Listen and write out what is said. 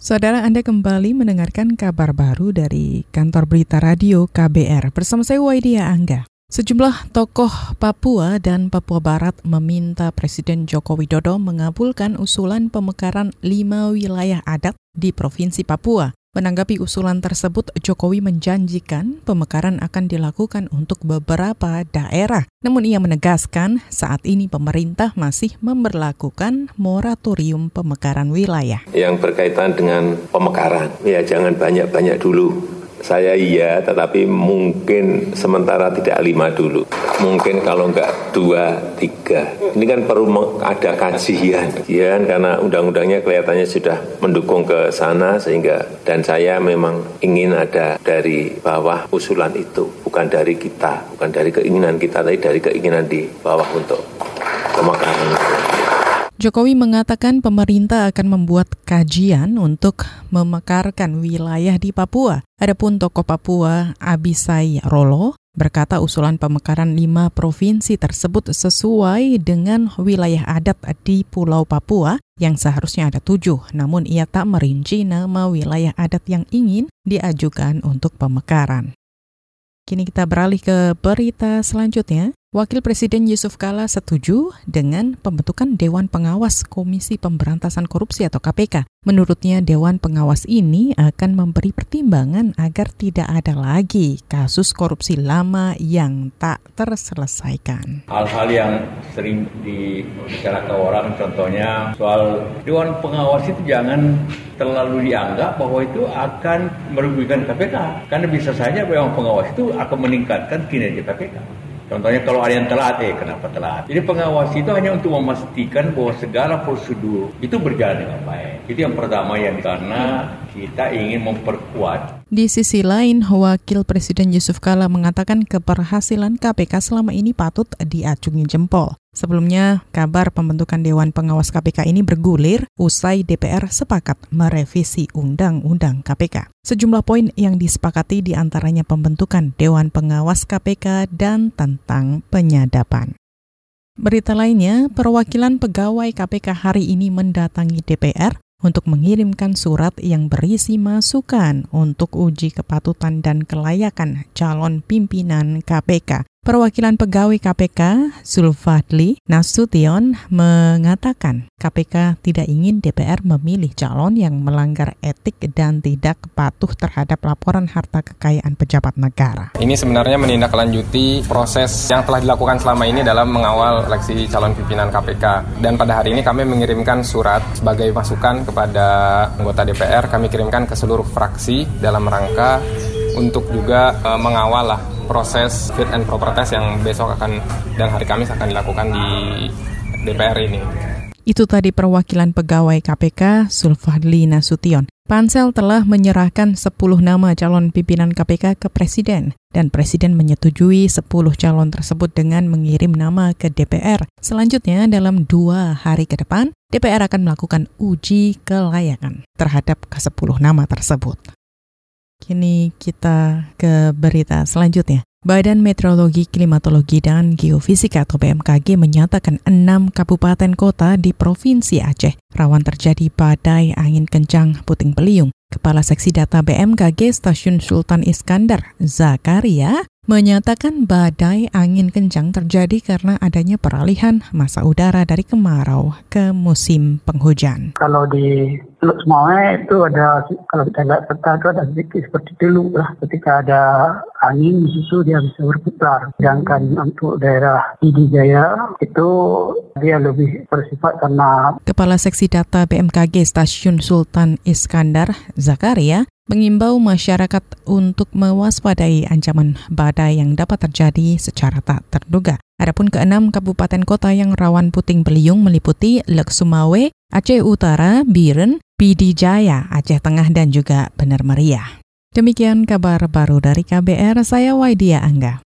Saudara Anda kembali mendengarkan kabar baru dari kantor berita radio KBR bersama saya Waidia Angga. Sejumlah tokoh Papua dan Papua Barat meminta Presiden Joko Widodo mengabulkan usulan pemekaran lima wilayah adat di Provinsi Papua. Menanggapi usulan tersebut, Jokowi menjanjikan pemekaran akan dilakukan untuk beberapa daerah. Namun ia menegaskan saat ini pemerintah masih memperlakukan moratorium pemekaran wilayah. Yang berkaitan dengan pemekaran, ya jangan banyak-banyak dulu saya iya, tetapi mungkin sementara tidak lima dulu. Mungkin kalau enggak dua, tiga. Ini kan perlu ada kajian. Ya, karena undang-undangnya kelihatannya sudah mendukung ke sana sehingga dan saya memang ingin ada dari bawah usulan itu, bukan dari kita, bukan dari keinginan kita, tapi dari keinginan di bawah untuk pemekaran itu. Jokowi mengatakan pemerintah akan membuat kajian untuk memekarkan wilayah di Papua. Adapun tokoh Papua Abisai Rolo berkata usulan pemekaran lima provinsi tersebut sesuai dengan wilayah adat di Pulau Papua yang seharusnya ada tujuh, namun ia tak merinci nama wilayah adat yang ingin diajukan untuk pemekaran. Kini kita beralih ke berita selanjutnya. Wakil Presiden Yusuf Kala setuju dengan pembentukan Dewan Pengawas Komisi Pemberantasan Korupsi atau KPK. Menurutnya Dewan Pengawas ini akan memberi pertimbangan agar tidak ada lagi kasus korupsi lama yang tak terselesaikan. Hal-hal yang sering dibicarakan orang contohnya soal Dewan Pengawas itu jangan terlalu dianggap bahwa itu akan merugikan KPK. Karena bisa saja Dewan Pengawas itu akan meningkatkan kinerja KPK. Contohnya kalau ada yang telat, eh kenapa telat? Jadi pengawas itu hanya untuk memastikan bahwa segala prosedur itu berjalan dengan baik. Itu yang pertama yang karena kita ingin memperkuat. Di sisi lain, Wakil Presiden Yusuf Kala mengatakan keberhasilan KPK selama ini patut diacungi jempol. Sebelumnya, kabar pembentukan Dewan Pengawas KPK ini bergulir usai DPR sepakat merevisi Undang-Undang KPK. Sejumlah poin yang disepakati di antaranya pembentukan Dewan Pengawas KPK dan tentang penyadapan. Berita lainnya, perwakilan pegawai KPK hari ini mendatangi DPR untuk mengirimkan surat yang berisi masukan untuk uji kepatutan dan kelayakan calon pimpinan KPK. Perwakilan pegawai KPK, Sulfadli Nasution, mengatakan KPK tidak ingin DPR memilih calon yang melanggar etik dan tidak patuh terhadap laporan harta kekayaan pejabat negara. Ini sebenarnya menindaklanjuti proses yang telah dilakukan selama ini dalam mengawal seleksi calon pimpinan KPK. Dan pada hari ini kami mengirimkan surat sebagai masukan kepada anggota DPR, kami kirimkan ke seluruh fraksi dalam rangka untuk juga uh, mengawal proses fit and proper test yang besok akan dan hari Kamis akan dilakukan di DPR ini. Itu tadi perwakilan pegawai KPK Sulfadli Nasution. Pansel telah menyerahkan 10 nama calon pimpinan KPK ke Presiden dan Presiden menyetujui 10 calon tersebut dengan mengirim nama ke DPR. Selanjutnya dalam dua hari ke depan, DPR akan melakukan uji kelayakan terhadap ke-10 nama tersebut. Kini kita ke berita selanjutnya. Badan Meteorologi, Klimatologi, dan Geofisika atau BMKG menyatakan enam kabupaten kota di Provinsi Aceh rawan terjadi badai angin kencang puting beliung. Kepala Seksi Data BMKG Stasiun Sultan Iskandar, Zakaria, menyatakan badai angin kencang terjadi karena adanya peralihan masa udara dari kemarau ke musim penghujan. Kalau di Teluk Semawe itu ada, kalau kita lihat peta itu ada sedikit seperti dulu lah. Ketika ada angin situ dia bisa berputar. Sedangkan untuk daerah Pidi Jaya itu dia lebih bersifat karena Kepala Seksi Data BMKG Stasiun Sultan Iskandar, Zakaria, mengimbau masyarakat untuk mewaspadai ancaman badai yang dapat terjadi secara tak terduga. Adapun keenam kabupaten kota yang rawan puting beliung meliputi Lek Sumawe, Aceh Utara, Biren, Pidijaya, Aceh Tengah, dan juga Benar Meriah. Demikian kabar baru dari KBR, saya Waidia Angga.